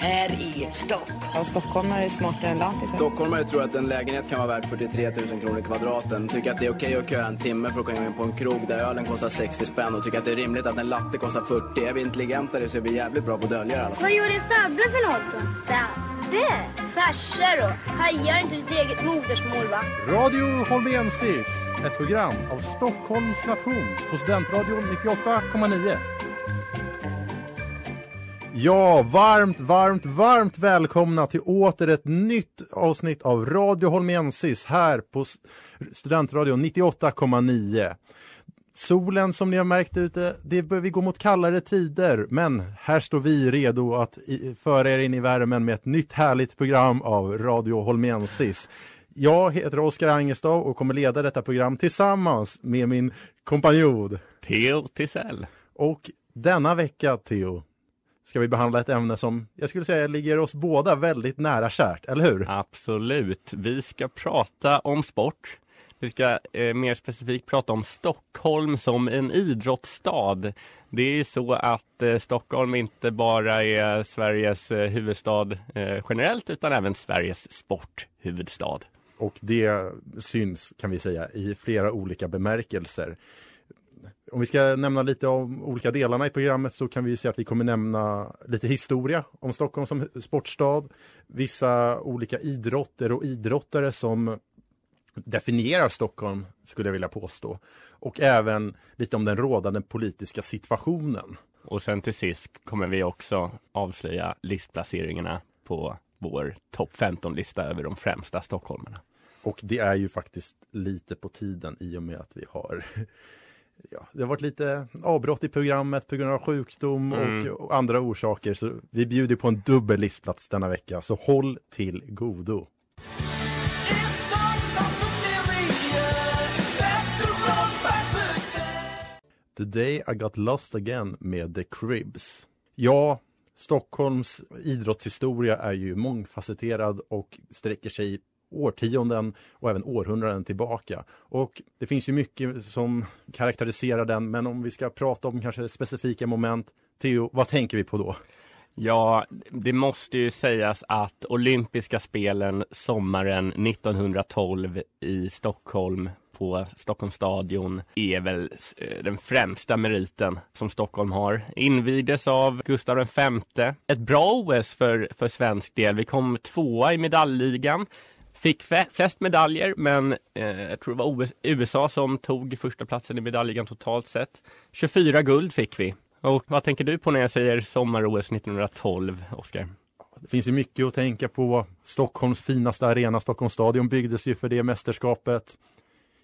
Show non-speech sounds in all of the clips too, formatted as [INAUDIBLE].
här i Stockholm. Stockholmare är smartare än lantisar. Stockholmare tror att en lägenhet kan vara värd 43 000 kronor kvadraten. Tycker att det är okej att köa en timme för att komma in på en krog där ölen kostar 60 spänn och tycker att det är rimligt att en latte kostar 40. Är vi intelligentare så är vi jävligt bra på att dölja det alla. Vad gjorde Fabbe för något då? Fabbe? Farsa då? Hajar inte ditt eget modersmål va? Radio Holmensis, ett program av Stockholms nation på Studentradion 98,9. Ja, varmt, varmt, varmt välkomna till åter ett nytt avsnitt av Radio Holmensis här på Studentradion 98,9. Solen som ni har märkt ute, det börjar vi gå mot kallare tider, men här står vi redo att föra er in i värmen med ett nytt härligt program av Radio Holmensis. Jag heter Oskar Angestav och kommer leda detta program tillsammans med min kompanjon Theo Tisell. Och denna vecka, Theo, ska vi behandla ett ämne som jag skulle säga ligger oss båda väldigt nära kärt, eller hur? Absolut. Vi ska prata om sport. Vi ska eh, mer specifikt prata om Stockholm som en idrottsstad. Det är ju så att eh, Stockholm inte bara är Sveriges eh, huvudstad eh, generellt utan även Sveriges sporthuvudstad. Och det syns kan vi säga i flera olika bemärkelser. Om vi ska nämna lite om olika delarna i programmet så kan vi säga att vi kommer nämna lite historia om Stockholm som sportstad. Vissa olika idrotter och idrottare som definierar Stockholm skulle jag vilja påstå. Och även lite om den rådande politiska situationen. Och sen till sist kommer vi också avslöja listplaceringarna på vår topp 15-lista över de främsta stockholmarna. Och det är ju faktiskt lite på tiden i och med att vi har Ja, det har varit lite avbrott i programmet på grund av sjukdom mm. och andra orsaker. Så vi bjuder på en dubbel listplats denna vecka, så håll till godo. The Day I Got Lost Again med The Cribs. Ja, Stockholms idrottshistoria är ju mångfacetterad och sträcker sig årtionden och även århundraden tillbaka. Och det finns ju mycket som karaktäriserar den, men om vi ska prata om kanske specifika moment, Theo, vad tänker vi på då? Ja, det måste ju sägas att olympiska spelen sommaren 1912 i Stockholm på Stockholms stadion är väl eh, den främsta meriten som Stockholm har. Invigdes av Gustav V. Ett bra OS för, för svensk del. Vi kom tvåa i medaljligan. Fick flest medaljer, men eh, jag tror det var USA som tog första platsen i medaljligan totalt sett. 24 guld fick vi. Och vad tänker du på när jag säger sommar-OS 1912, Oskar? Det finns ju mycket att tänka på. Stockholms finaste arena, Stockholms stadion byggdes ju för det mästerskapet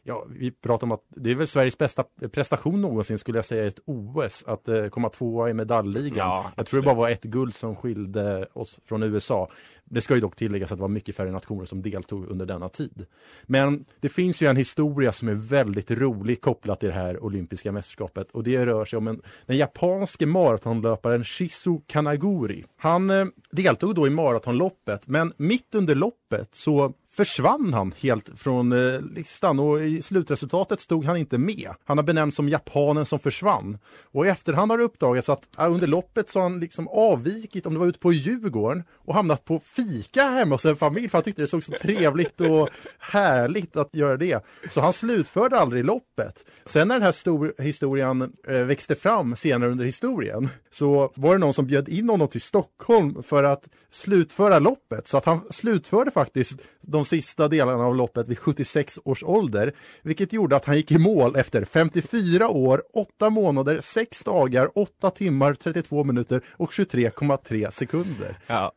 ja, vi pratar om att det är väl Sveriges bästa prestation någonsin skulle jag säga i ett OS att eh, komma tvåa i medaljligan. Ja, jag tror det bara var ett guld som skilde oss från USA. Det ska ju dock tilläggas att det var mycket färre nationer som deltog under denna tid. Men det finns ju en historia som är väldigt rolig kopplat till det här olympiska mästerskapet och det rör sig om en, den japanske maratonlöparen Shizu Kanaguri. Han eh, deltog då i maratonloppet men mitt under loppet så försvann han helt från eh, listan och i slutresultatet stod han inte med. Han har benämnts som japanen som försvann. Och i efterhand har det uppdagats att eh, under loppet så har han liksom avvikit, om det var ute på Djurgården, och hamnat på fika hemma hos en familj för han tyckte det såg så trevligt och härligt att göra det. Så han slutförde aldrig loppet. Sen när den här stor historien eh, växte fram senare under historien så var det någon som bjöd in honom till Stockholm för att slutföra loppet. Så att han slutförde faktiskt de sista delarna av loppet vid 76 års ålder, vilket gjorde att han gick i mål efter 54 år, 8 månader, 6 dagar, 8 timmar, 32 minuter och 23,3 sekunder. Ja.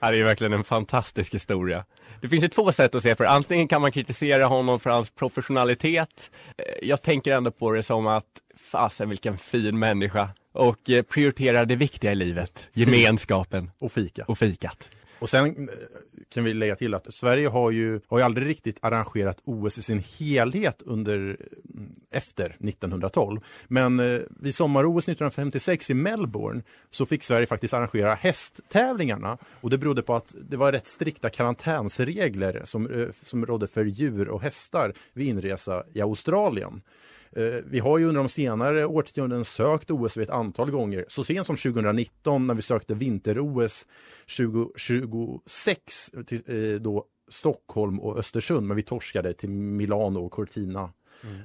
Det är verkligen en fantastisk historia. Det finns ju två sätt att se på det. Antingen kan man kritisera honom för hans professionalitet. Eh, jag tänker ändå på det som att fasen vilken fin människa och eh, prioriterar det viktiga i livet, gemenskapen och fika. Och fikat. Och sen eh, kan vi lägga till att Sverige har ju, har ju aldrig riktigt arrangerat OS i sin helhet under mm, efter 1912. Men eh, vid sommar-OS 1956 i Melbourne så fick Sverige faktiskt arrangera hästtävlingarna och det berodde på att det var rätt strikta karantänsregler som, eh, som rådde för djur och hästar vid inresa i Australien. Eh, Vi har ju under de senare årtionden sökt OS vid ett antal gånger. Så sent som 2019 när vi sökte vinter-OS 2026 till eh, då Stockholm och Östersund, men vi torskade till Milano och Cortina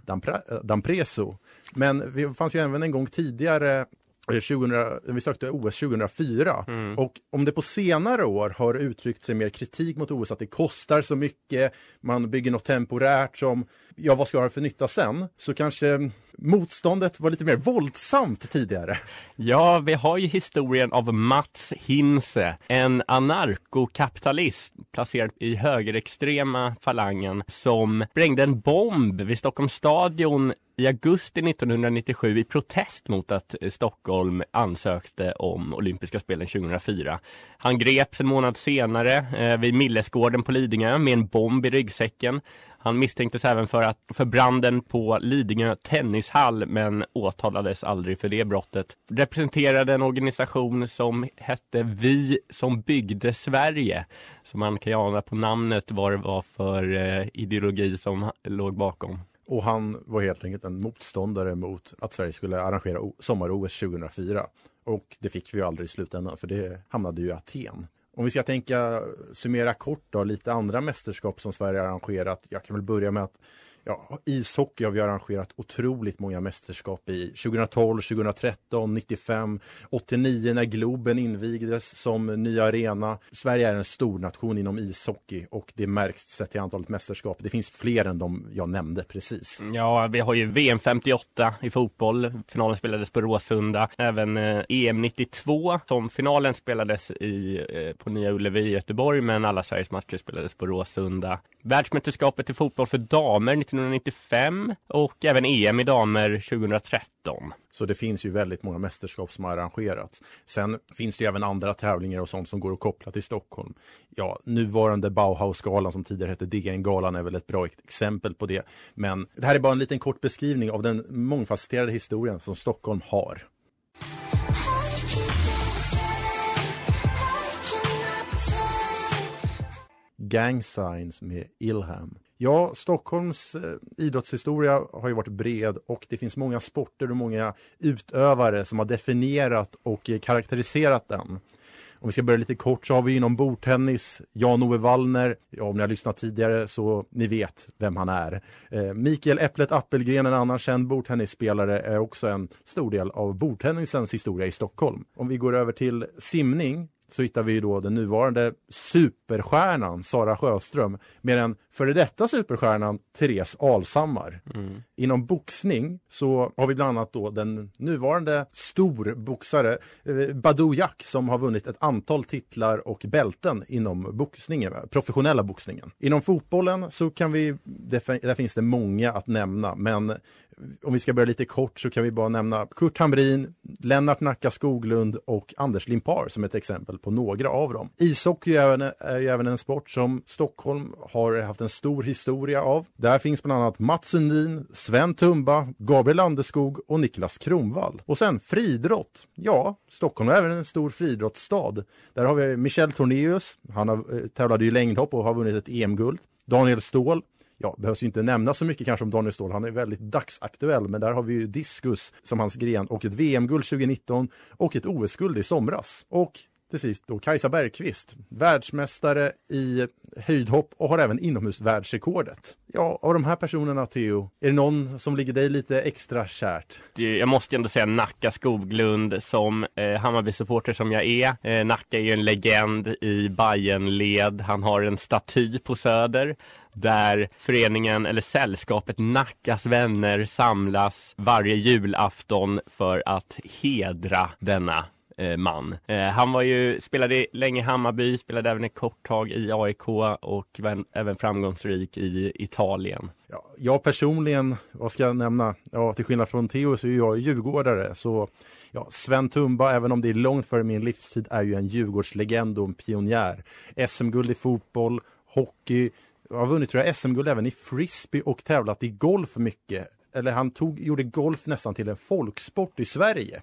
Dampra- eh, d'Ampreso. Men det fanns ju även en gång tidigare 2000, vi sökte OS 2004 och om det på senare år har uttryckt sig mer kritik mot OS att det kostar så mycket, man bygger något temporärt som, ja vad ska jag ha för nytta sen? Så kanske motståndet var lite mer våldsamt tidigare. Ja, vi har ju historien av Mats Hinse, en anarkokapitalist placerad i högerextrema falangen som sprängde en bomb vid Stockholms stadion i augusti 1997 i protest mot att eh, Stockholm ansökte om olympiska spelen 2004. Han greps en månad senare eh, vid Millesgården på Lidingö med en bomb i ryggsäcken. Han misstänktes även för, att, för branden på Lidingö tennishall men åtalades aldrig för det brottet. Representerade en organisation som hette Vi som byggde Sverige. Så man kan ju ana på namnet vad det var för eh, ideologi som låg bakom. Och han var helt enkelt en motståndare mot att Sverige skulle arrangera sommar-OS 2004. Och det fick vi ju aldrig i slutändan för det hamnade ju i Aten. Om vi ska tänka summera kort då, lite andra mästerskap som Sverige arrangerat. Jag kan väl börja med att Ja, ishockey har vi arrangerat otroligt många mästerskap i. 2012, 2013, 95, 89 när Globen invigdes som ny arena. Sverige är en stor nation inom ishockey och det märks sett i antalet mästerskap. Det finns fler än de jag nämnde precis. Ja, vi har ju VM 58 i fotboll. Finalen spelades på Råsunda. Även eh, EM 92 som finalen spelades i, eh, på Nya Ullevi i Göteborg men alla Sveriges matcher spelades på Råsunda. Världsmästerskapet i fotboll för damer 1995 och även EM i damer 2013. Så det finns ju väldigt många mästerskap som har arrangerats. Sen finns det ju även andra tävlingar och sånt som går att koppla till Stockholm. Ja, nuvarande Bauhausgalan som tidigare hette DN-galan är väl ett bra exempel på det. Men det här är bara en liten kort beskrivning av den mångfacetterade historien som Stockholm har. Gang Signs med Ilham. Ja, Stockholms eh, idrottshistoria har ju varit bred och det finns många sporter och många utövare som har definierat och eh, karaktäriserat den. Om vi ska börja lite kort så har vi inom bordtennis Jan-Ove Wallner. Ja, om ni har lyssnat tidigare så ni vet vem han är. Eh, Mikael Äpplet Appelgren, en annan känd bordtennisspelare, är också en stor del av bordtennisens historia i Stockholm. Om vi går över till simning så hittar vi ju då den nuvarande superstjärnan Sara Sjöström med den före detta superstjärnan Therese Alshammar. Inom boxning så har vi bland annat då den nuvarande storboxare eh, Badou Jack som har vunnit ett antal titlar och bälten inom boxningen, professionella boxningen. Inom fotbollen så kan vi, där finns det många att nämna, men om vi ska börja lite kort så kan vi bara nämna Kurt Hamrin, Lennart Nacka Skoglund och Anders Limpar som ett exempel på några av dem. Ishockey är, även- är ju även en sport som Stockholm har haft en en stor historia av. Där finns bland annat Mats Sundin, Sven Tumba, Gabriel Landeskog och Niklas Kronvall. Och sen friidrott. Ja, Stockholm är även en stor friidrottsstad. Där har vi Michel Tornéus, han har, eh, tävlade i längdhopp och har vunnit ett EM-guld. Daniel Ståhl, Ja, behövs ju inte nämna så mycket kanske om Daniel Ståhl. Han är väldigt dagsaktuell, men där har vi ju diskus som hans gren och ett VM-guld 2019 och ett OS-guld i somras. Och till sist då Kajsa Bergqvist, världsmästare i höjdhopp och har även inomhusvärldsrekordet. Ja, av de här personerna, Theo, är det någon som ligger dig lite extra kärt? Jag måste ju ändå säga Nacka Skoglund som eh, Hammarby-supporter som jag är. Eh, Nacka är ju en legend i Bayernled. Han har en staty på Söder där föreningen eller sällskapet Nackas vänner samlas varje julafton för att hedra denna Eh, man. Eh, han var ju, spelade länge i Hammarby, spelade även ett kort tag i AIK och var även framgångsrik i Italien. Ja, jag personligen, vad ska jag nämna? Ja, till skillnad från Theo så är jag djurgårdare. Så ja, Sven Tumba, även om det är långt före min livstid, är ju en Djurgårdslegend och en pionjär. SM-guld i fotboll, hockey, jag har vunnit tror jag SM-guld även i frisbee och tävlat i golf mycket. eller han tog, gjorde golf nästan till en folksport i Sverige.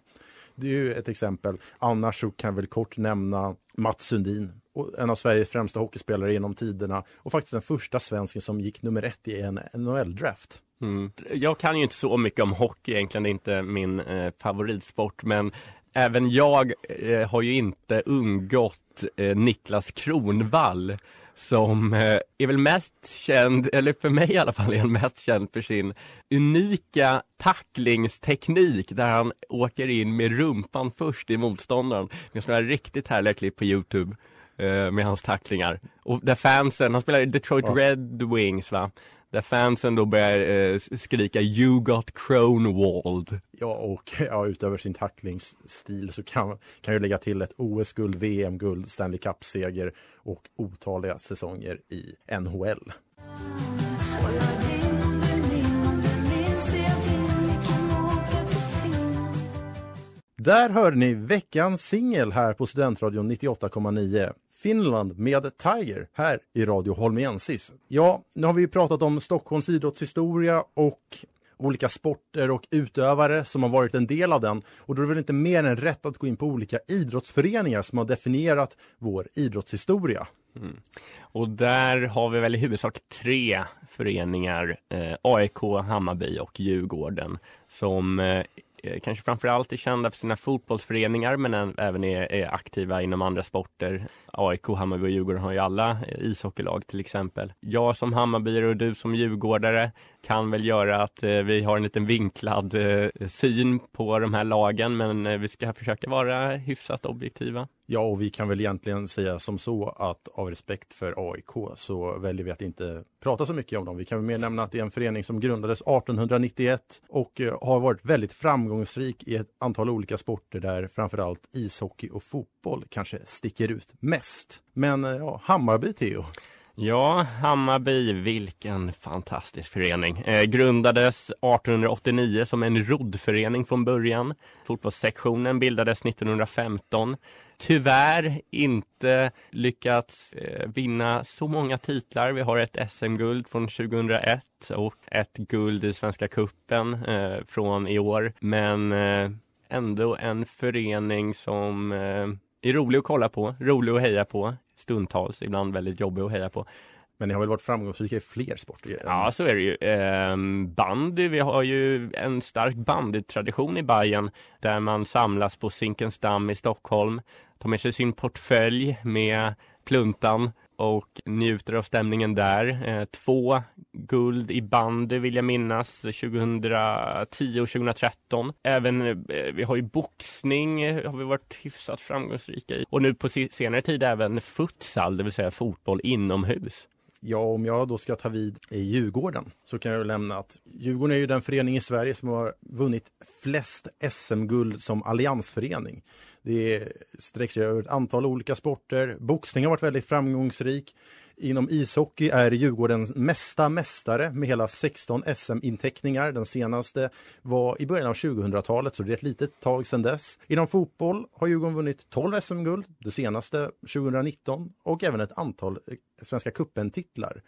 Det är ju ett exempel. Annars så kan jag väl kort nämna Mats Sundin, en av Sveriges främsta hockeyspelare genom tiderna och faktiskt den första svensken som gick nummer ett i en NHL-draft. Mm. Jag kan ju inte så mycket om hockey egentligen, det är inte min eh, favoritsport, men även jag eh, har ju inte undgått eh, Niklas Kronvall som eh, är väl mest känd, eller för mig i alla fall, är han mest känd för sin unika tacklingsteknik där han åker in med rumpan först i motståndaren. Det finns några riktigt härliga klipp på Youtube eh, med hans tacklingar. Och där fansen, han spelar i Detroit ja. Red Wings va? Där fansen då börjar eh, skrika You got Cronwald. Ja, och ja, utöver sin tacklingsstil så kan, kan jag lägga till ett OS-guld, VM-guld, Stanley Cup-seger och otaliga säsonger i NHL. Där hörde ni veckans singel här på Studentradion 98,9. Finland med Tiger här i Radio Holmiensis. Ja, nu har vi pratat om Stockholms idrottshistoria och olika sporter och utövare som har varit en del av den. Och då är det väl inte mer än rätt att gå in på olika idrottsföreningar som har definierat vår idrottshistoria. Mm. Och där har vi väl i huvudsak tre föreningar, eh, AIK, Hammarby och Djurgården, som eh, Eh, Eh, kanske framförallt är kända för sina fotbollsföreningar men även är, är, aktiva inom andra sporter. AIK, Hammarby och Djurgården har ju alla eh, ishockeylag till exempel. Jag som Hammarbyare och du som djurgårdare kan väl göra att eh, vi har en liten vinklad eh, syn på de här lagen men eh, vi ska försöka vara hyfsat objektiva. Ja, och vi kan väl egentligen säga som så att av respekt för AIK så väljer vi att inte prata så mycket om dem. Vi kan väl mer nämna att det är en förening som grundades 1891 och eh, har varit väldigt framgångsrik i ett antal olika sporter där framförallt ishockey och fotboll kanske sticker ut mest. Men eh, ja, Hammarby, Theo. Ja, Hammarby, vilken fantastisk förening. Eh, grundades 1889 som en roddförening från början. Fotbollssektionen bildades 1915. Tyvärr inte lyckats eh, vinna så många titlar. Vi har ett SM-guld från 2001 och ett guld i Svenska kuppen eh, från i år. Men eh, ändå en förening som eh, är rolig att kolla på, rolig att heja på stundtals, ibland väldigt jobbig att heja på. Men ni har väl varit framgångsrika i fler sporter? Ja, så är det ju. Ehm, bandy, vi har ju en stark bandytradition i Bayern där man samlas på Zinkensdamm i Stockholm, tar med sig sin portfölj med pluntan och njuter av stämningen där. Eh, två guld i bandy vill jag minnas 2010 och 2013. Även eh, vi har ju boxning eh, har vi varit hyfsat framgångsrika i. Och nu på senare tid även futsal, det vill säga fotboll inomhus. Ja, om jag då ska ta vid i Djurgården så kan jag lämna att Djurgården är ju den förening i Sverige som har vunnit flest SM-guld som alliansförening. Det sträcker sig över ett antal olika sporter. Boxning har varit väldigt framgångsrik. Inom ishockey är Djurgården mesta mästare med hela 16 SM-inteckningar. Den senaste var i början av 2000-talet, så det är ett litet tag sedan dess. Inom fotboll har Djurgården vunnit 12 SM-guld, det senaste 2019 och även ett antal eh, Svenska cupen-titlar.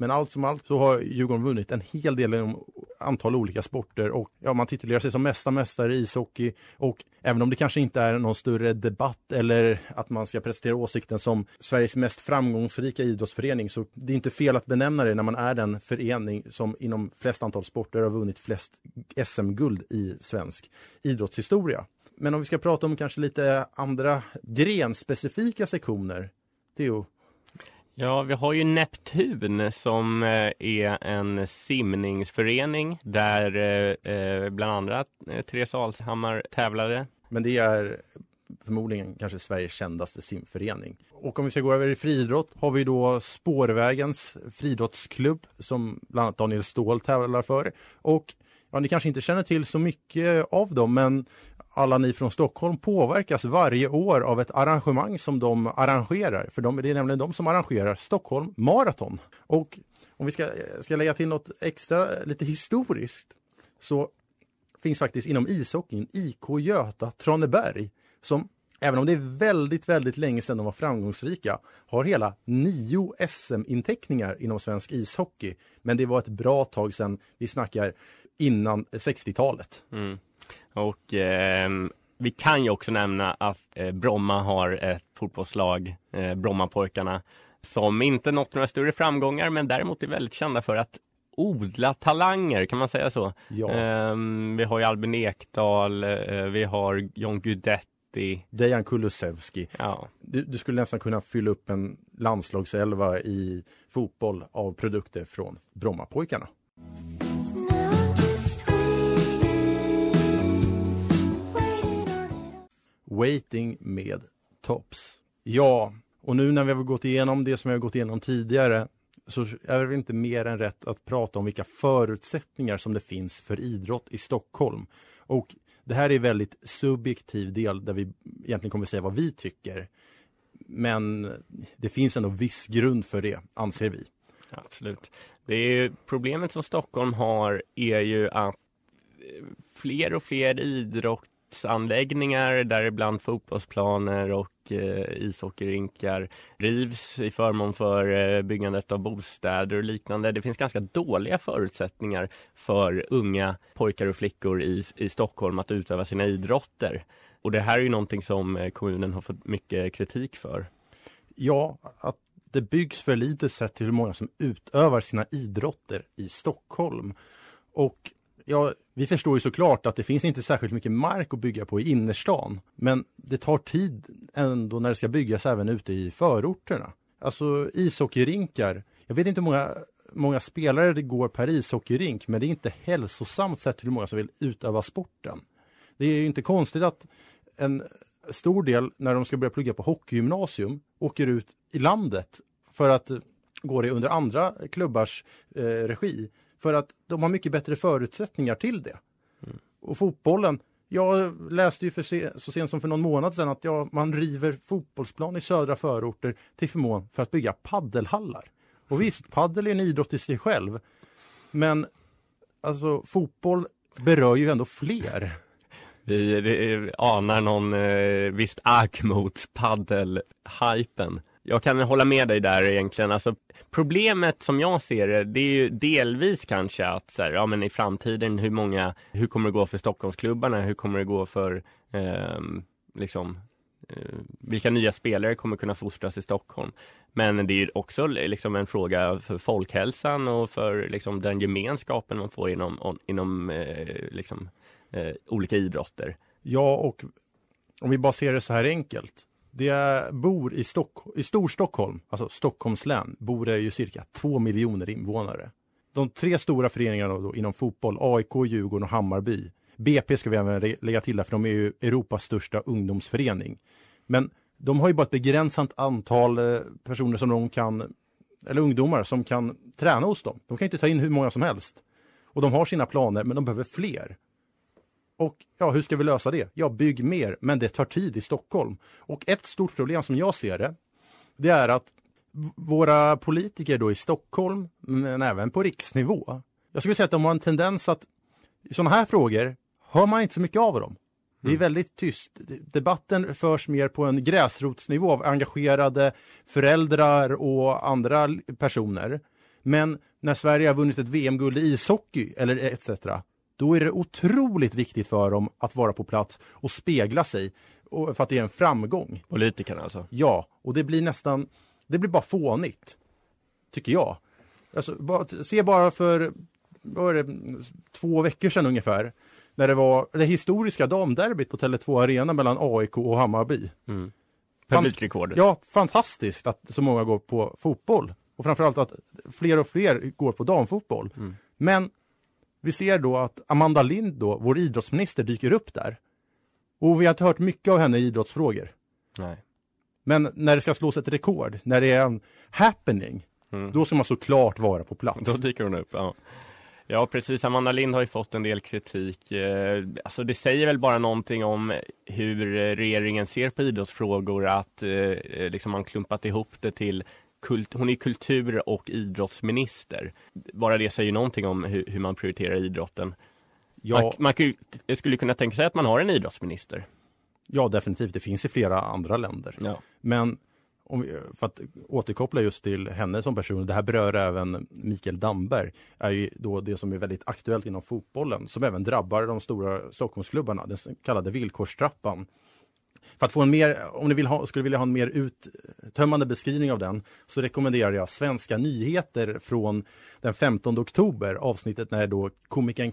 Men allt som allt så har Djurgården vunnit en hel del inom antal olika sporter och ja, man titulerar sig som mesta mästare i ishockey och även om det kanske inte är någon större debatt eller att man ska presentera åsikten som Sveriges mest framgångsrika idrottsförening så det är inte fel att benämna det när man är den förening som inom flest antal sporter har vunnit flest SM-guld i svensk idrottshistoria. Men om vi ska prata om kanske lite andra grenspecifika sektioner. Theo, Ja, vi har ju Neptun som eh, är en simningsförening där eh, eh, bland andra Therese Alshammar tävlade. Men det är förmodligen kanske Sveriges kändaste simförening. Och om vi ska gå över i friidrott har vi då Spårvägens friidrottsklubb som bland annat Daniel Ståhl tävlar för. Och ja, ni kanske inte känner till så mycket av dem, men alla ni från Stockholm påverkas varje år av ett arrangemang som de arrangerar. För de, det är nämligen de som arrangerar Stockholm Marathon. Och om vi ska, ska lägga till något extra, lite historiskt, så finns faktiskt inom ishockeyn IK Göta Traneberg som Även om det är väldigt, väldigt länge sedan de var framgångsrika, har hela nio SM-inteckningar inom svensk ishockey. Men det var ett bra tag sedan. Vi snackar innan 60-talet. Mm. Och eh, vi kan ju också nämna att eh, Bromma har ett fotbollslag, eh, Brommapojkarna, som inte nått några större framgångar men däremot är väldigt kända för att odla talanger, kan man säga så? Ja. Ehm, vi har ju Albin Ekdal, eh, vi har John Guidetti. Dejan Kulusevski. Ja. Du, du skulle nästan kunna fylla upp en landslagselva i fotboll av produkter från Brommapojkarna. Waiting med Tops. Ja, och nu när vi har gått igenom det som vi har gått igenom tidigare så är det inte mer än rätt att prata om vilka förutsättningar som det finns för idrott i Stockholm. Och det här är en väldigt subjektiv del där vi egentligen kommer säga vad vi tycker. Men det finns ändå viss grund för det, anser vi. Absolut. Det är ju, problemet som Stockholm har är ju att fler och fler idrottsanläggningar, däribland fotbollsplaner och eh, ishockeyrinkar, rivs i förmån för eh, byggandet av bostäder och liknande. Det finns ganska dåliga förutsättningar för unga pojkar och flickor i, i Stockholm att utöva sina idrotter. Och det här är ju någonting som eh, kommunen har fått mycket kritik för. Ja, att det byggs för lite sett till hur många som utövar sina idrotter i Stockholm. Och jag vi förstår ju såklart att det finns inte särskilt mycket mark att bygga på i innerstan. Men det tar tid ändå när det ska byggas även ute i förorterna. Alltså ishockeyrinkar. Jag vet inte hur många, många spelare det går per ishockeyrink, men det är inte hälsosamt sett till hur många som vill utöva sporten. Det är ju inte konstigt att en stor del när de ska börja plugga på hockeygymnasium åker ut i landet för att gå det under andra klubbars eh, regi. För att de har mycket bättre förutsättningar till det. Mm. Och fotbollen, jag läste ju för se, så sent som för någon månad sedan att ja, man river fotbollsplan i södra förorter till förmån för att bygga paddelhallar. Och visst, paddel är en idrott i sig själv. Men alltså fotboll berör ju ändå fler. Vi, anar någon eh, visst agg mot paddelhypen. Jag kan hålla med dig där egentligen. Alltså, problemet som jag ser det, det är ju delvis kanske att så här, ja, men i framtiden, hur många, hur kommer det gå för Stockholmsklubbarna? Hur kommer det gå för eh, liksom, eh, vilka nya spelare kommer kunna fostras i Stockholm? Men det är ju också liksom en fråga för folkhälsan och för liksom, den gemenskapen man får inom, inom eh, liksom, eh, olika idrotter. Ja, och om vi bara ser det så här enkelt. Det bor i, Stock i Storstockholm, alltså Stockholms län, bor det ju cirka två miljoner invånare. De tre stora föreningarna då, inom fotboll, AIK, Djurgården och Hammarby. BP ska vi även lägga till där, för de är ju Europas största ungdomsförening. Men de har ju bara ett begränsat antal eh, personer som de kan, eller ungdomar som kan träna hos dem. De kan inte ta in hur många som helst. Och de har sina planer, men de behöver fler. Och ja, hur ska vi lösa det? Ja, bygg mer, men det tar tid i Stockholm. Och ett stort problem som jag ser det, det är att våra politiker då i Stockholm, men även på riksnivå, jag skulle säga att de har en tendens att i sådana här frågor hör man inte så mycket av dem. Det är väldigt tyst. Debatten förs mer på en gräsrotsnivå av engagerade föräldrar och andra personer. Men när Sverige har vunnit ett VM-guld i ishockey eller etc då är det otroligt viktigt för dem att vara på plats och spegla sig för att det är en framgång. Politikerna alltså? Ja, och det blir nästan, det blir bara fånigt. Tycker jag. Alltså, bara, se bara för vad det, två veckor sedan ungefär, när det var det historiska damderbyt på Tele2 Arena mellan AIK och Hammarby. Mm. Publikrekord. Ja, fantastiskt att så många går på fotboll. Och framförallt att fler och fler går på damfotboll. Mm. Men vi ser då att Amanda Lind, då, vår idrottsminister, dyker upp där. Och vi har inte hört mycket av henne i idrottsfrågor. Nej. Men när det ska slås ett rekord, när det är en happening, Mm. då ska man såklart vara på plats. Då dyker hon upp, ja. Ja precis, Amanda Lind har ju fått en del kritik. Eh, Alltså det säger väl bara någonting om hur eh, regeringen ser på idrottsfrågor, att eh, liksom man klumpat ihop det till kult, hon är kultur och idrottsminister. Bara det säger någonting om hur, hur man prioriterar idrotten. Ja. Man, man ku- skulle kunna tänka sig att man har en idrottsminister. Ja, definitivt. Det finns i flera andra länder. Ja. Men om vi, för att återkoppla just till henne som person, det här berör även Mikael Damberg, är ju då det som är väldigt aktuellt inom fotbollen, som även drabbar de stora Stockholmsklubbarna, den så kallade villkorstrappan. För att få en mer, om ni vill ha, skulle vilja ha en mer uttömmande beskrivning av den så rekommenderar jag Svenska nyheter från den 15 oktober, avsnittet när då komikern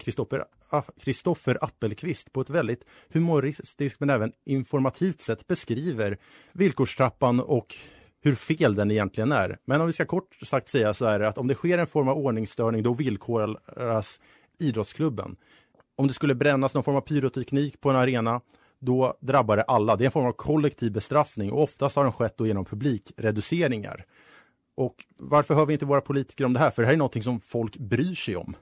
Kristoffer Appelqvist på ett väldigt humoristiskt men även informativt sätt beskriver villkorstrappan och hur fel den egentligen är. Men om vi ska kort sagt säga så är det att om det sker en form av ordningsstörning då villkoras idrottsklubben. Om det skulle brännas någon form av pyroteknik på en arena då drabbar det alla. Det är en form av kollektiv bestraffning och oftast har den skett då genom publikreduceringar. Och varför hör vi inte våra politiker om det här? För det här är någonting som folk bryr sig om.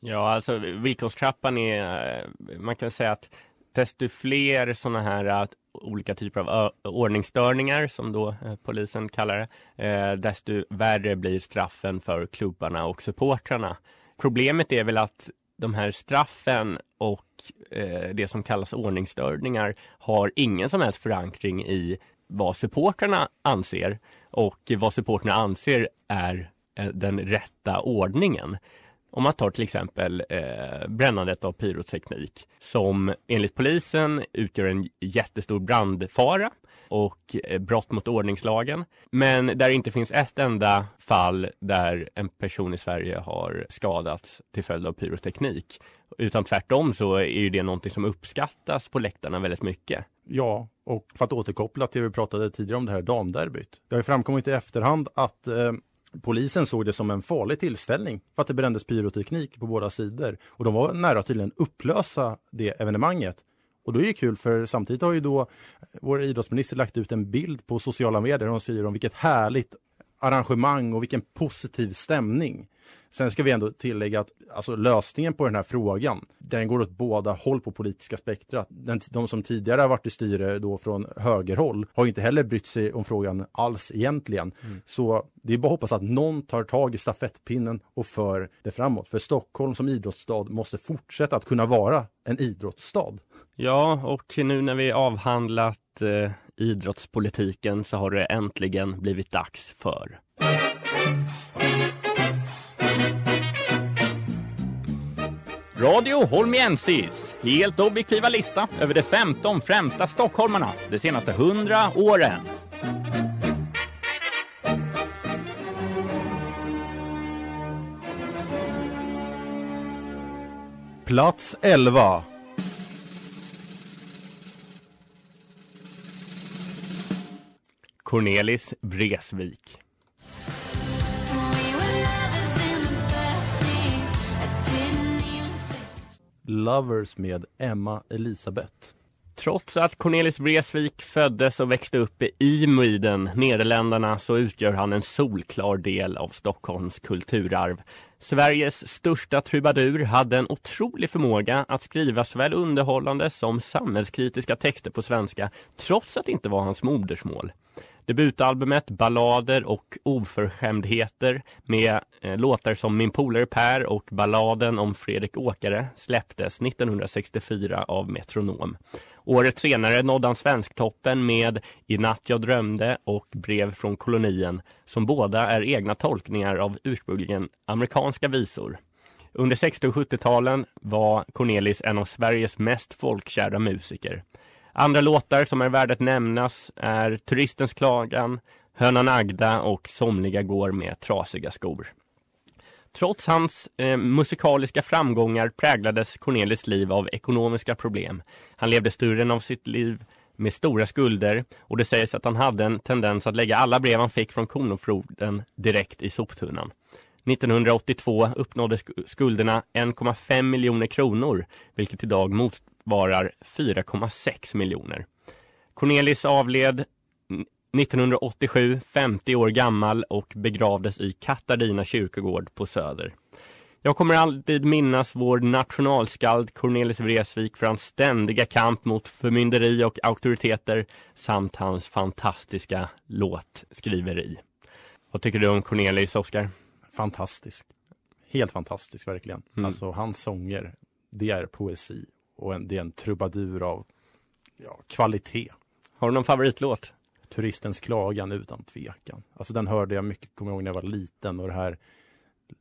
Ja, alltså villkorstrappan är, eh, man kan säga att desto fler sådana här olika typer av ordningsstörningar som då eh, polisen kallar det, eh, desto värre blir straffen för klubbarna och supportrarna. Problemet är väl att de här straffen och eh, det som kallas ordningsstörningar har ingen som helst förankring i vad supportrarna anser och vad supportrarna anser är eh, den rätta ordningen. Om man tar till exempel eh, brännandet av pyroteknik som enligt polisen utgör en jättestor brandfara och eh, brott mot ordningslagen. Men där det inte finns ett enda fall där en person i Sverige har skadats till följd av pyroteknik. Utan tvärtom så är ju det någonting som uppskattas på läktarna väldigt mycket. Ja, och för att återkoppla till det vi pratade tidigare om det här damderbyt. Det har ju framkommit i efterhand att eh, Polisen såg det som en farlig tillställning för att det brändes pyroteknik på båda sidor och de var nära tydligen upplösa det evenemanget. Och då är det kul för samtidigt har ju då vår idrottsminister lagt ut en bild på sociala medier och säger om vilket härligt arrangemang och vilken positiv stämning. Sen ska vi ändå tillägga att alltså, lösningen på den här frågan, den går åt båda håll på politiska spektrat. Den, de som tidigare har varit i styre då från högerhåll har inte heller brytt sig om frågan alls egentligen. Mm. Så det är bara att hoppas att någon tar tag i stafettpinnen och för det framåt. För Stockholm som idrottsstad måste fortsätta att kunna vara en idrottsstad. Ja, och nu när vi avhandlat eh, idrottspolitiken så har det äntligen blivit dags för Radio Holmiensis helt objektiva lista över de 15 främsta stockholmarna de senaste 100 åren. Plats 11 Cornelis Vreeswijk Lovers med Emma Elisabeth. Trots att Cornelis Vreeswijk föddes och växte upp i Muiden, Nederländerna, så utgör han en solklar del av Stockholms kulturarv. Sveriges största trubadur hade en otrolig förmåga att skriva såväl underhållande som samhällskritiska texter på svenska, trots att det inte var hans modersmål. Debutalbumet Ballader och oförskämdheter med eh, låtar som Min polare Per och balladen om Fredrik Åkare släpptes 1964 av Metronom. Året senare nådde han Svensktoppen med I natt jag drömde och Brev från kolonien som båda är egna tolkningar av ursprungligen amerikanska visor. Under 60 och 70-talen var Cornelis en av Sveriges mest folkkära musiker. Andra låtar som är värda att nämnas är Turistens klagan, Hönan Agda och Somliga går med trasiga skor. Trots hans eh, musikaliska framgångar präglades Cornelis liv av ekonomiska problem. Han levde större av sitt liv med stora skulder och det sägs att han hade en tendens att lägga alla brev han fick från Kronofroden direkt i soptunnan. 1982 uppnådde skulderna 1,5 miljoner kronor, vilket idag motsvarar 4,6 miljoner. Cornelis avled 1987, 50 år gammal och begravdes i Katarina kyrkogård på Söder. Jag kommer alltid minnas vår nationalskald Cornelis Vreeswijk för hans ständiga kamp mot förmynderi och auktoriteter samt hans fantastiska låtskriveri. Vad tycker du om Cornelis, Oskar? fantastisk. Helt fantastisk verkligen. Mm. Alltså hans sånger, det är poesi och en, det är en trubadur av ja, kvalitet. Har du någon favoritlåt? Turistens klagan utan tvekan. Alltså den hörde jag mycket, kommer ihåg när jag var liten och det här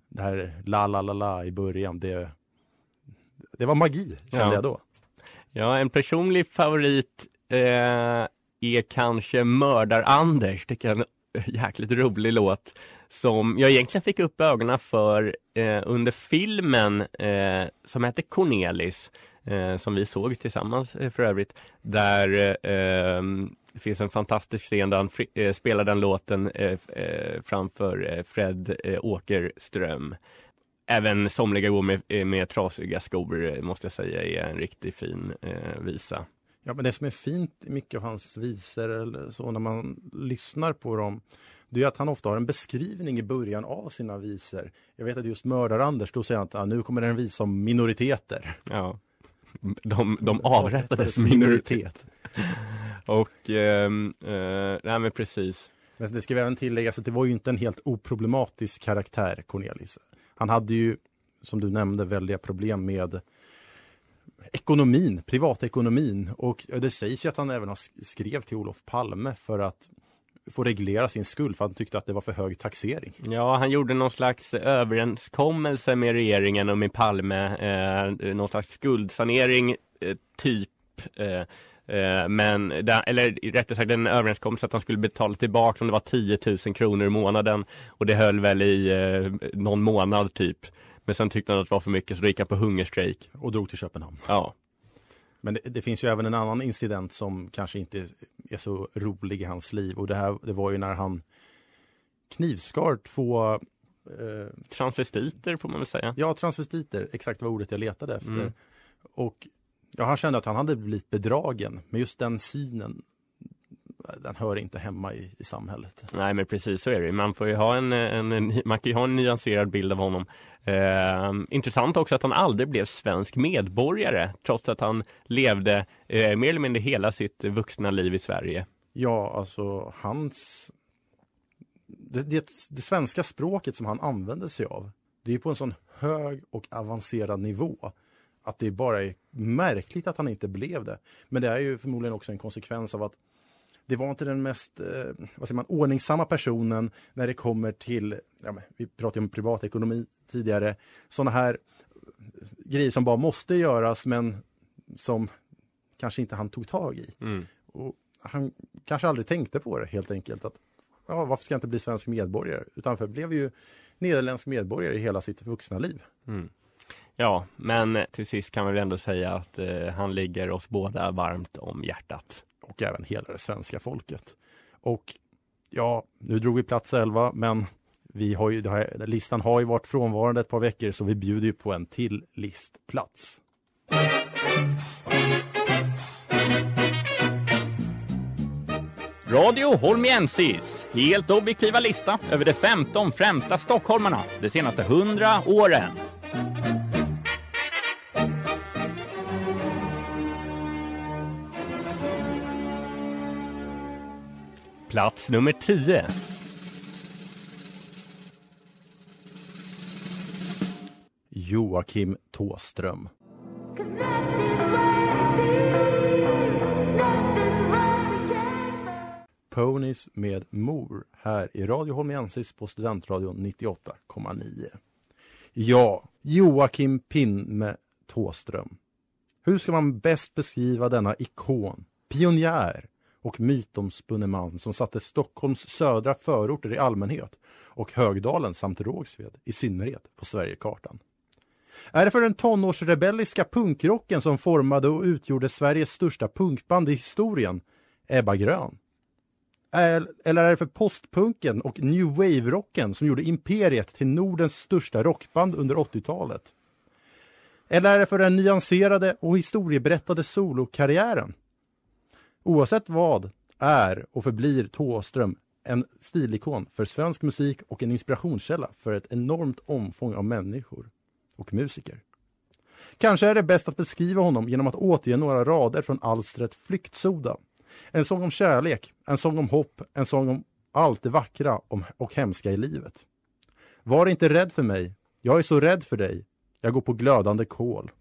det här la la la la i början, det, det var magi kände Ja. jag då. Ja, en personlig favorit eh, är kanske Mördar-Anders. Tycker jag är en jäkligt rolig låt. Som jag egentligen fick upp ögonen för eh, under filmen eh, som hette Cornelis. Eh, som vi såg tillsammans eh, för övrigt. Där eh, det finns en fantastisk scen där han fri- eh, spelar den låten eh, eh, framför eh, Fred eh, Åkerström. Även Somliga går med, eh, med trasiga skor eh, måste jag säga är en riktigt fin eh, visa. Ja, men det som är fint i mycket av hans visor eller så när man lyssnar på dem, det är att han ofta har en beskrivning i början av sina visor. Jag vet att just Mördar-Anders, då säger han att ah, nu kommer det en visa om minoriteter. Ja. De, de avrättades minoritet. [LAUGHS] Och, ehm, eh, nej men precis. Men det ska vi även tilläggas att det var ju inte en helt oproblematisk karaktär, Cornelis. Han hade ju, som du nämnde, väldiga problem med ekonomin, privatekonomin. Och det sägs ju att han även har skrev till Olof Palme för att få reglera sin skuld för han tyckte att det var för hög taxering. Ja, han gjorde någon slags överenskommelse med regeringen och med Palme, eh, någon slags skuldsanering, eh, typ. Eh, eh, men, eller rättare sagt en överenskommelse att han skulle betala tillbaka om det var 10 000 kronor i månaden. Och det höll väl i eh, någon månad typ. Men sen tyckte han att det var för mycket så då gick han på hungerstrejk. Och drog till Köpenhamn. Ja. Men det, det finns ju även en annan incident som kanske inte är så rolig i hans liv. Och det här det var ju när han knivskar två eh, Transvestiter får man väl säga. Ja, transvestiter, exakt vad ordet jag letade efter. Mm. Och ja, han kände att han hade blivit bedragen, men just den synen, den hör inte hemma i, i samhället. Nej men precis så är det Man får ju ha en, en, en man kan ju ha en nyanserad bild av honom. Eh, intressant också att han aldrig blev svensk medborgare trots att han levde eh, mer eller mindre hela sitt vuxna liv i Sverige. Ja, alltså hans... Det, det, det svenska språket som han använde sig av, det är på en sån hög och avancerad nivå att det bara är märkligt att han inte blev det. Men det är ju förmodligen också en konsekvens av att det var inte den mest eh, vad säger man, ordningsamma personen när det kommer till, ja, vi pratade om privatekonomi tidigare, sådana här grejer som bara måste göras men som kanske inte han tog tag i. Mm. Och han kanske aldrig tänkte på det helt enkelt. att ja, Varför ska jag inte bli svensk medborgare? Utan för blev ju nederländsk medborgare i hela sitt vuxna liv. Mm. Ja, men till sist kan vi väl ändå säga att eh, han ligger oss båda varmt om hjärtat. Och även hela det svenska folket. Och ja, nu drog vi plats 11, men vi har ju, här, listan har ju varit frånvarande ett par veckor så vi bjuder ju på en till listplats. Radio Holmiensis, helt objektiva lista över de 15 främsta stockholmarna de senaste 100 åren. Plats nummer 10. Joakim Tåström. Ponies med Mor här i Radio Holmiensis på Studentradion 98,9. Ja, Joakim Pinne Tåström. Hur ska man bäst beskriva denna ikon, pionjär och mytomspunne man som satte Stockholms södra förorter i allmänhet och Högdalen samt Rågsved i synnerhet på Sverigekartan? Är det för den tonårsrebelliska punkrocken som formade och utgjorde Sveriges största punkband i historien, Ebba Grön? Eller är det för postpunken och new wave-rocken som gjorde Imperiet till Nordens största rockband under 80-talet? Eller är det för den nyanserade och historieberättade solokarriären? Oavsett vad är och förblir Thåström en stilikon för svensk musik och en inspirationskälla för ett enormt omfång av människor och musiker. Kanske är det bäst att beskriva honom genom att återge några rader från alstret Flyktsoda. En sång om kärlek, en sång om hopp, en sång om allt det vackra och hemska i livet. Var inte rädd för mig, jag är så rädd för dig. Jag går på glödande kol.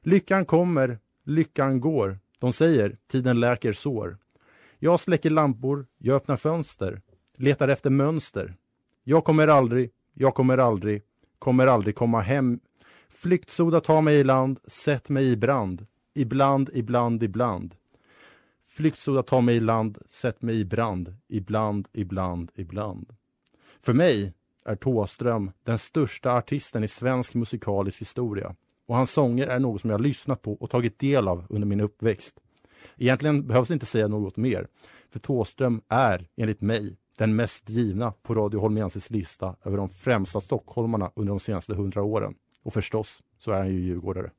Lyckan kommer, lyckan går. De säger, tiden läker sår. Jag släcker lampor, jag öppnar fönster, letar efter mönster. Jag kommer aldrig, jag kommer aldrig, kommer aldrig komma hem. Flyktsoda tar mig i land, sätt mig i brand. Ibland, ibland, ibland. Flyktsoda tar mig i land, sätt mig i brand. Ibland, ibland, ibland. För mig är Tåström den största artisten i svensk musikalisk historia. Och hans sånger är något som jag lyssnat på och tagit del av under min uppväxt. Egentligen behövs inte säga något mer, för Tåström är, enligt mig, den mest givna på Radio Holmiansis lista över de främsta stockholmarna under de senaste hundra åren. Och förstås så är han ju djurgårdare.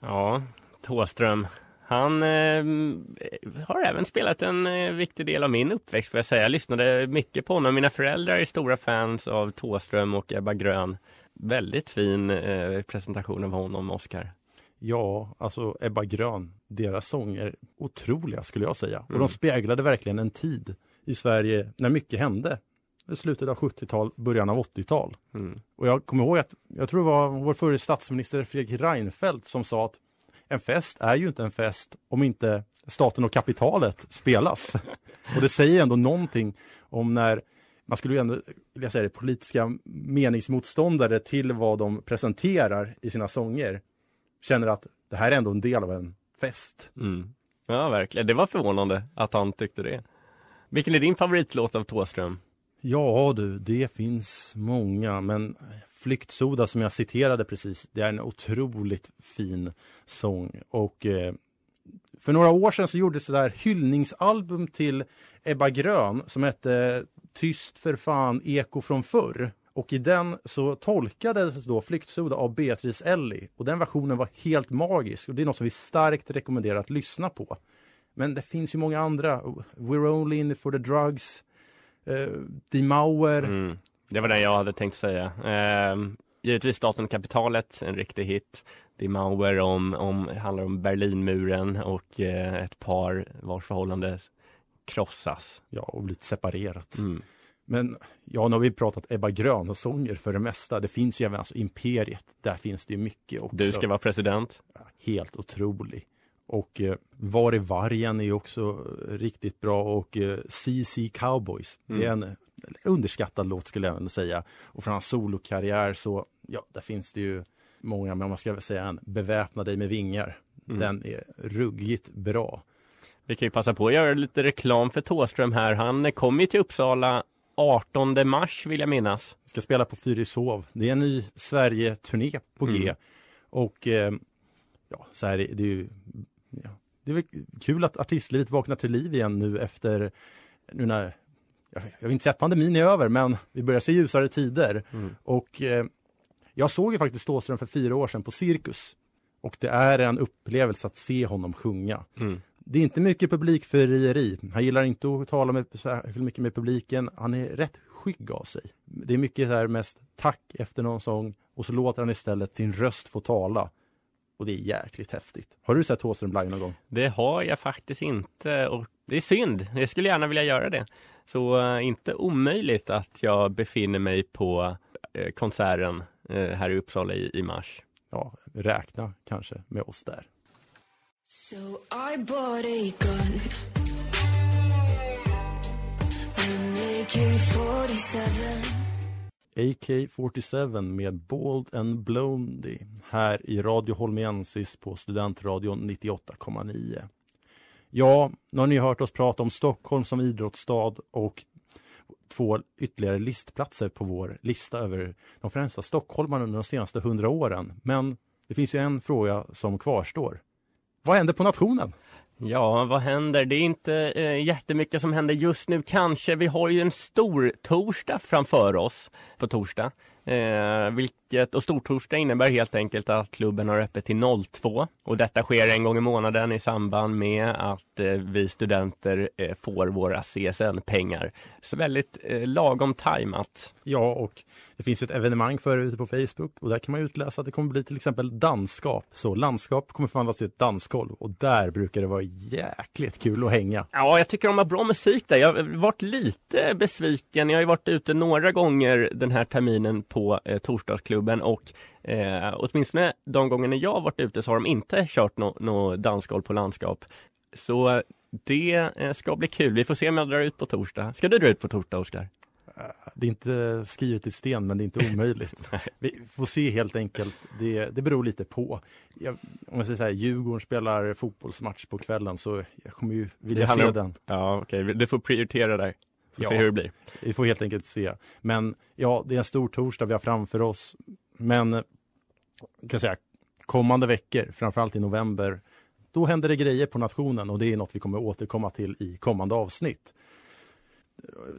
Ja, Tåström. Han eh, har även spelat en eh, viktig del av min uppväxt får jag säga. Jag lyssnade mycket på honom. Mina föräldrar är stora fans av Tåström och Ebba Grön. Väldigt fin eh, presentation av honom, Oskar. Ja, alltså Ebba Grön, deras sånger otroliga skulle jag säga. Och Mm. de speglade verkligen en tid i Sverige när mycket hände. I slutet av 70-tal, början av 80-tal. Mm. Och jag kommer ihåg att, jag tror det var vår förre statsminister Fredrik Reinfeldt som sa att en fest är ju inte en fest om inte staten och kapitalet spelas. [LAUGHS] och det säger ändå någonting om när man skulle ju ändå vilja säga det, politiska meningsmotståndare till vad de presenterar i sina sånger känner att det här är ändå en del av en fest. Mm. Ja, verkligen. Det var förvånande att han tyckte det. Vilken är din favoritlåt av Tåström? Ja du, det finns många, men Flyktsoda som jag citerade precis, det är en otroligt fin sång. Och eh, för några år sedan så gjordes det där hyllningsalbum till Ebba Grön som hette Tyst för fan, eko från förr. Och i den så tolkades då Flyktsoda av Beatrice Elli. Och den versionen var helt magisk och det är något som vi starkt rekommenderar att lyssna på. Men det finns ju många andra. We're only in it for the drugs. Eh, uh, Die Mauer. Mm. Det var den jag hade tänkt säga. Ehm, givetvis Staten och kapitalet, en riktig hit. Die Mauer om, om, handlar om Berlinmuren och eh, ett par vars förhållande krossas. Ja, och blivit separerat. Mm. Men ja, nu har vi pratat Ebba Grön och sånger för det mesta. Det finns ju även alltså Imperiet. Där finns det ju mycket också. Du ska vara president. Helt otrolig. Och eh, Var är vargen är ju också riktigt bra och eh, CC Cowboys. Det är en Mm. underskattad låt skulle jag även säga. Och från hans solokarriär så, ja, där finns det ju många, men om man ska säga en, Beväpna dig med vingar. Mm. Den är ruggigt bra. Vi kan ju passa på att göra lite reklam för Tåström här. Han kommer ju till Uppsala 18 mars vill jag minnas. Ska spela på Fyrishov. Det är en ny Sverige-turné på G. Mm. Och eh, ja, så här, är det är ju ja, det är väl kul att artistlivet vaknar till liv igen nu efter nu när jag, jag vill inte säga att pandemin är över, men vi börjar se ljusare tider. Mm. Och eh, jag såg ju faktiskt Ståström för fyra år sedan på Cirkus. Och det är en upplevelse att se honom sjunga. Mm. Det är inte mycket publikfrieri. Han gillar inte att tala med, särskilt mycket med publiken. Han är rätt skygg av sig. Det är mycket så här mest tack efter någon sång och så låter han istället sin röst få tala. Och det är jäkligt häftigt. Har du sett Thåström live någon gång? Det har jag faktiskt inte och det är synd. Jag skulle gärna vilja göra det. Så eh, inte omöjligt att jag befinner mig på eh, konserten eh, här i Uppsala i, i mars. Ja, räkna kanske med oss där. So I bought a gun. An AK-47. AK47 med Bald and Blondie här i Radio Holmiensis på Studentradion 98,9. Ja, nu har ni hört oss prata om Stockholm som idrottsstad och två ytterligare listplatser på vår lista över de främsta stockholmarna under de senaste hundra åren. Men det finns ju en fråga som kvarstår. Vad händer på nationen? Ja, vad händer? Det är inte eh, jättemycket som händer just nu kanske. Vi har ju en stor torsdag framför oss på torsdag. Eh, vilket, och stortorsdag innebär helt enkelt att klubben har öppet till 02 och detta sker en gång i månaden i samband med att eh, vi studenter eh, får våra CSN-pengar. Så väldigt eh, lagom tajmat. Ja, och det finns ju ett evenemang för ute på Facebook och där kan man utläsa att det kommer bli till exempel dansskap. Så landskap kommer förvandlas till ett dansgolv och där brukar det vara jäkligt kul att hänga. Ja, jag tycker de har bra musik där. Jag har varit lite besviken. Jag har ju varit ute några gånger den här terminen på eh, Torsdagsklubben och eh, åtminstone de gångerna jag har varit ute så har de inte kört något no dansgolv på landskap. Så eh, Det eh, ska bli kul. Vi får se om jag drar ut på torsdag. Ska du dra ut på torsdag, Oskar? Det är inte skrivet i sten, men det är inte [LAUGHS] omöjligt. Vi får se helt enkelt. Det, det beror lite på. Jag, om jag säger så här, Djurgården spelar fotbollsmatch på kvällen så jag kommer ju vilja se om- den. Ja, okej. Du får prioritera där. Får Ja. se hur det blir. Vi får helt enkelt se. Men ja, det är en stor torsdag vi har framför oss. Men eh, kan säga, kommande veckor, framförallt i november, då händer det grejer på nationen och det är något vi kommer återkomma till i kommande avsnitt.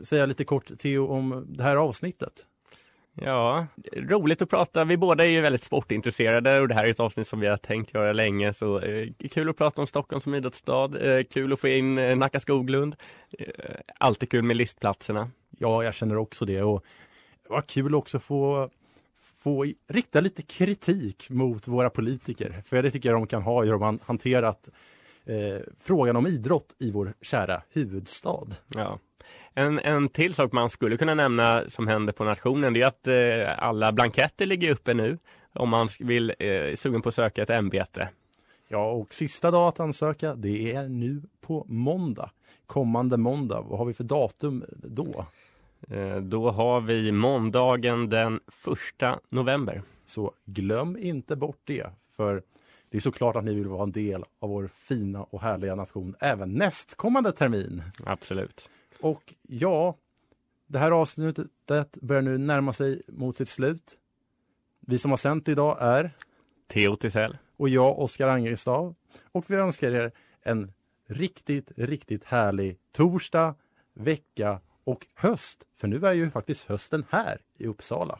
Säga lite kort Theo om det här avsnittet. Ja, roligt att prata. Vi båda är ju väldigt sportintresserade och det här är ett avsnitt som vi har tänkt göra länge. Så eh, kul att prata om Stockholm som idrottsstad. Eh, kul att få in eh, Nacka Skoglund. Eh, alltid kul med listplatserna. Ja, jag känner också det och det var kul också att få, få rikta lite kritik mot våra politiker. För det tycker jag de kan ha hur de har hanterat eh, frågan om idrott i vår kära huvudstad. Ja. En, en till sak man skulle kunna nämna som händer på nationen det är att eh, alla blanketter ligger uppe nu om man vill, eh, sugen på att söka ett ämbete. Ja, och sista dag att ansöka, det är nu på måndag. Kommande måndag. Vad har vi för datum då? Eh, då har vi måndagen den första november. Så glöm inte bort det, för det är såklart att ni vill vara en del av vår fina och härliga nation även nästkommande termin. Absolut. Och ja, det här avsnittet börjar nu närma sig mot sitt slut. Vi som har sänt idag är Theo Tisell. och jag, Oskar Angerstav. Och vi önskar er en riktigt, riktigt härlig torsdag, vecka och höst. För nu är ju faktiskt hösten här i Uppsala.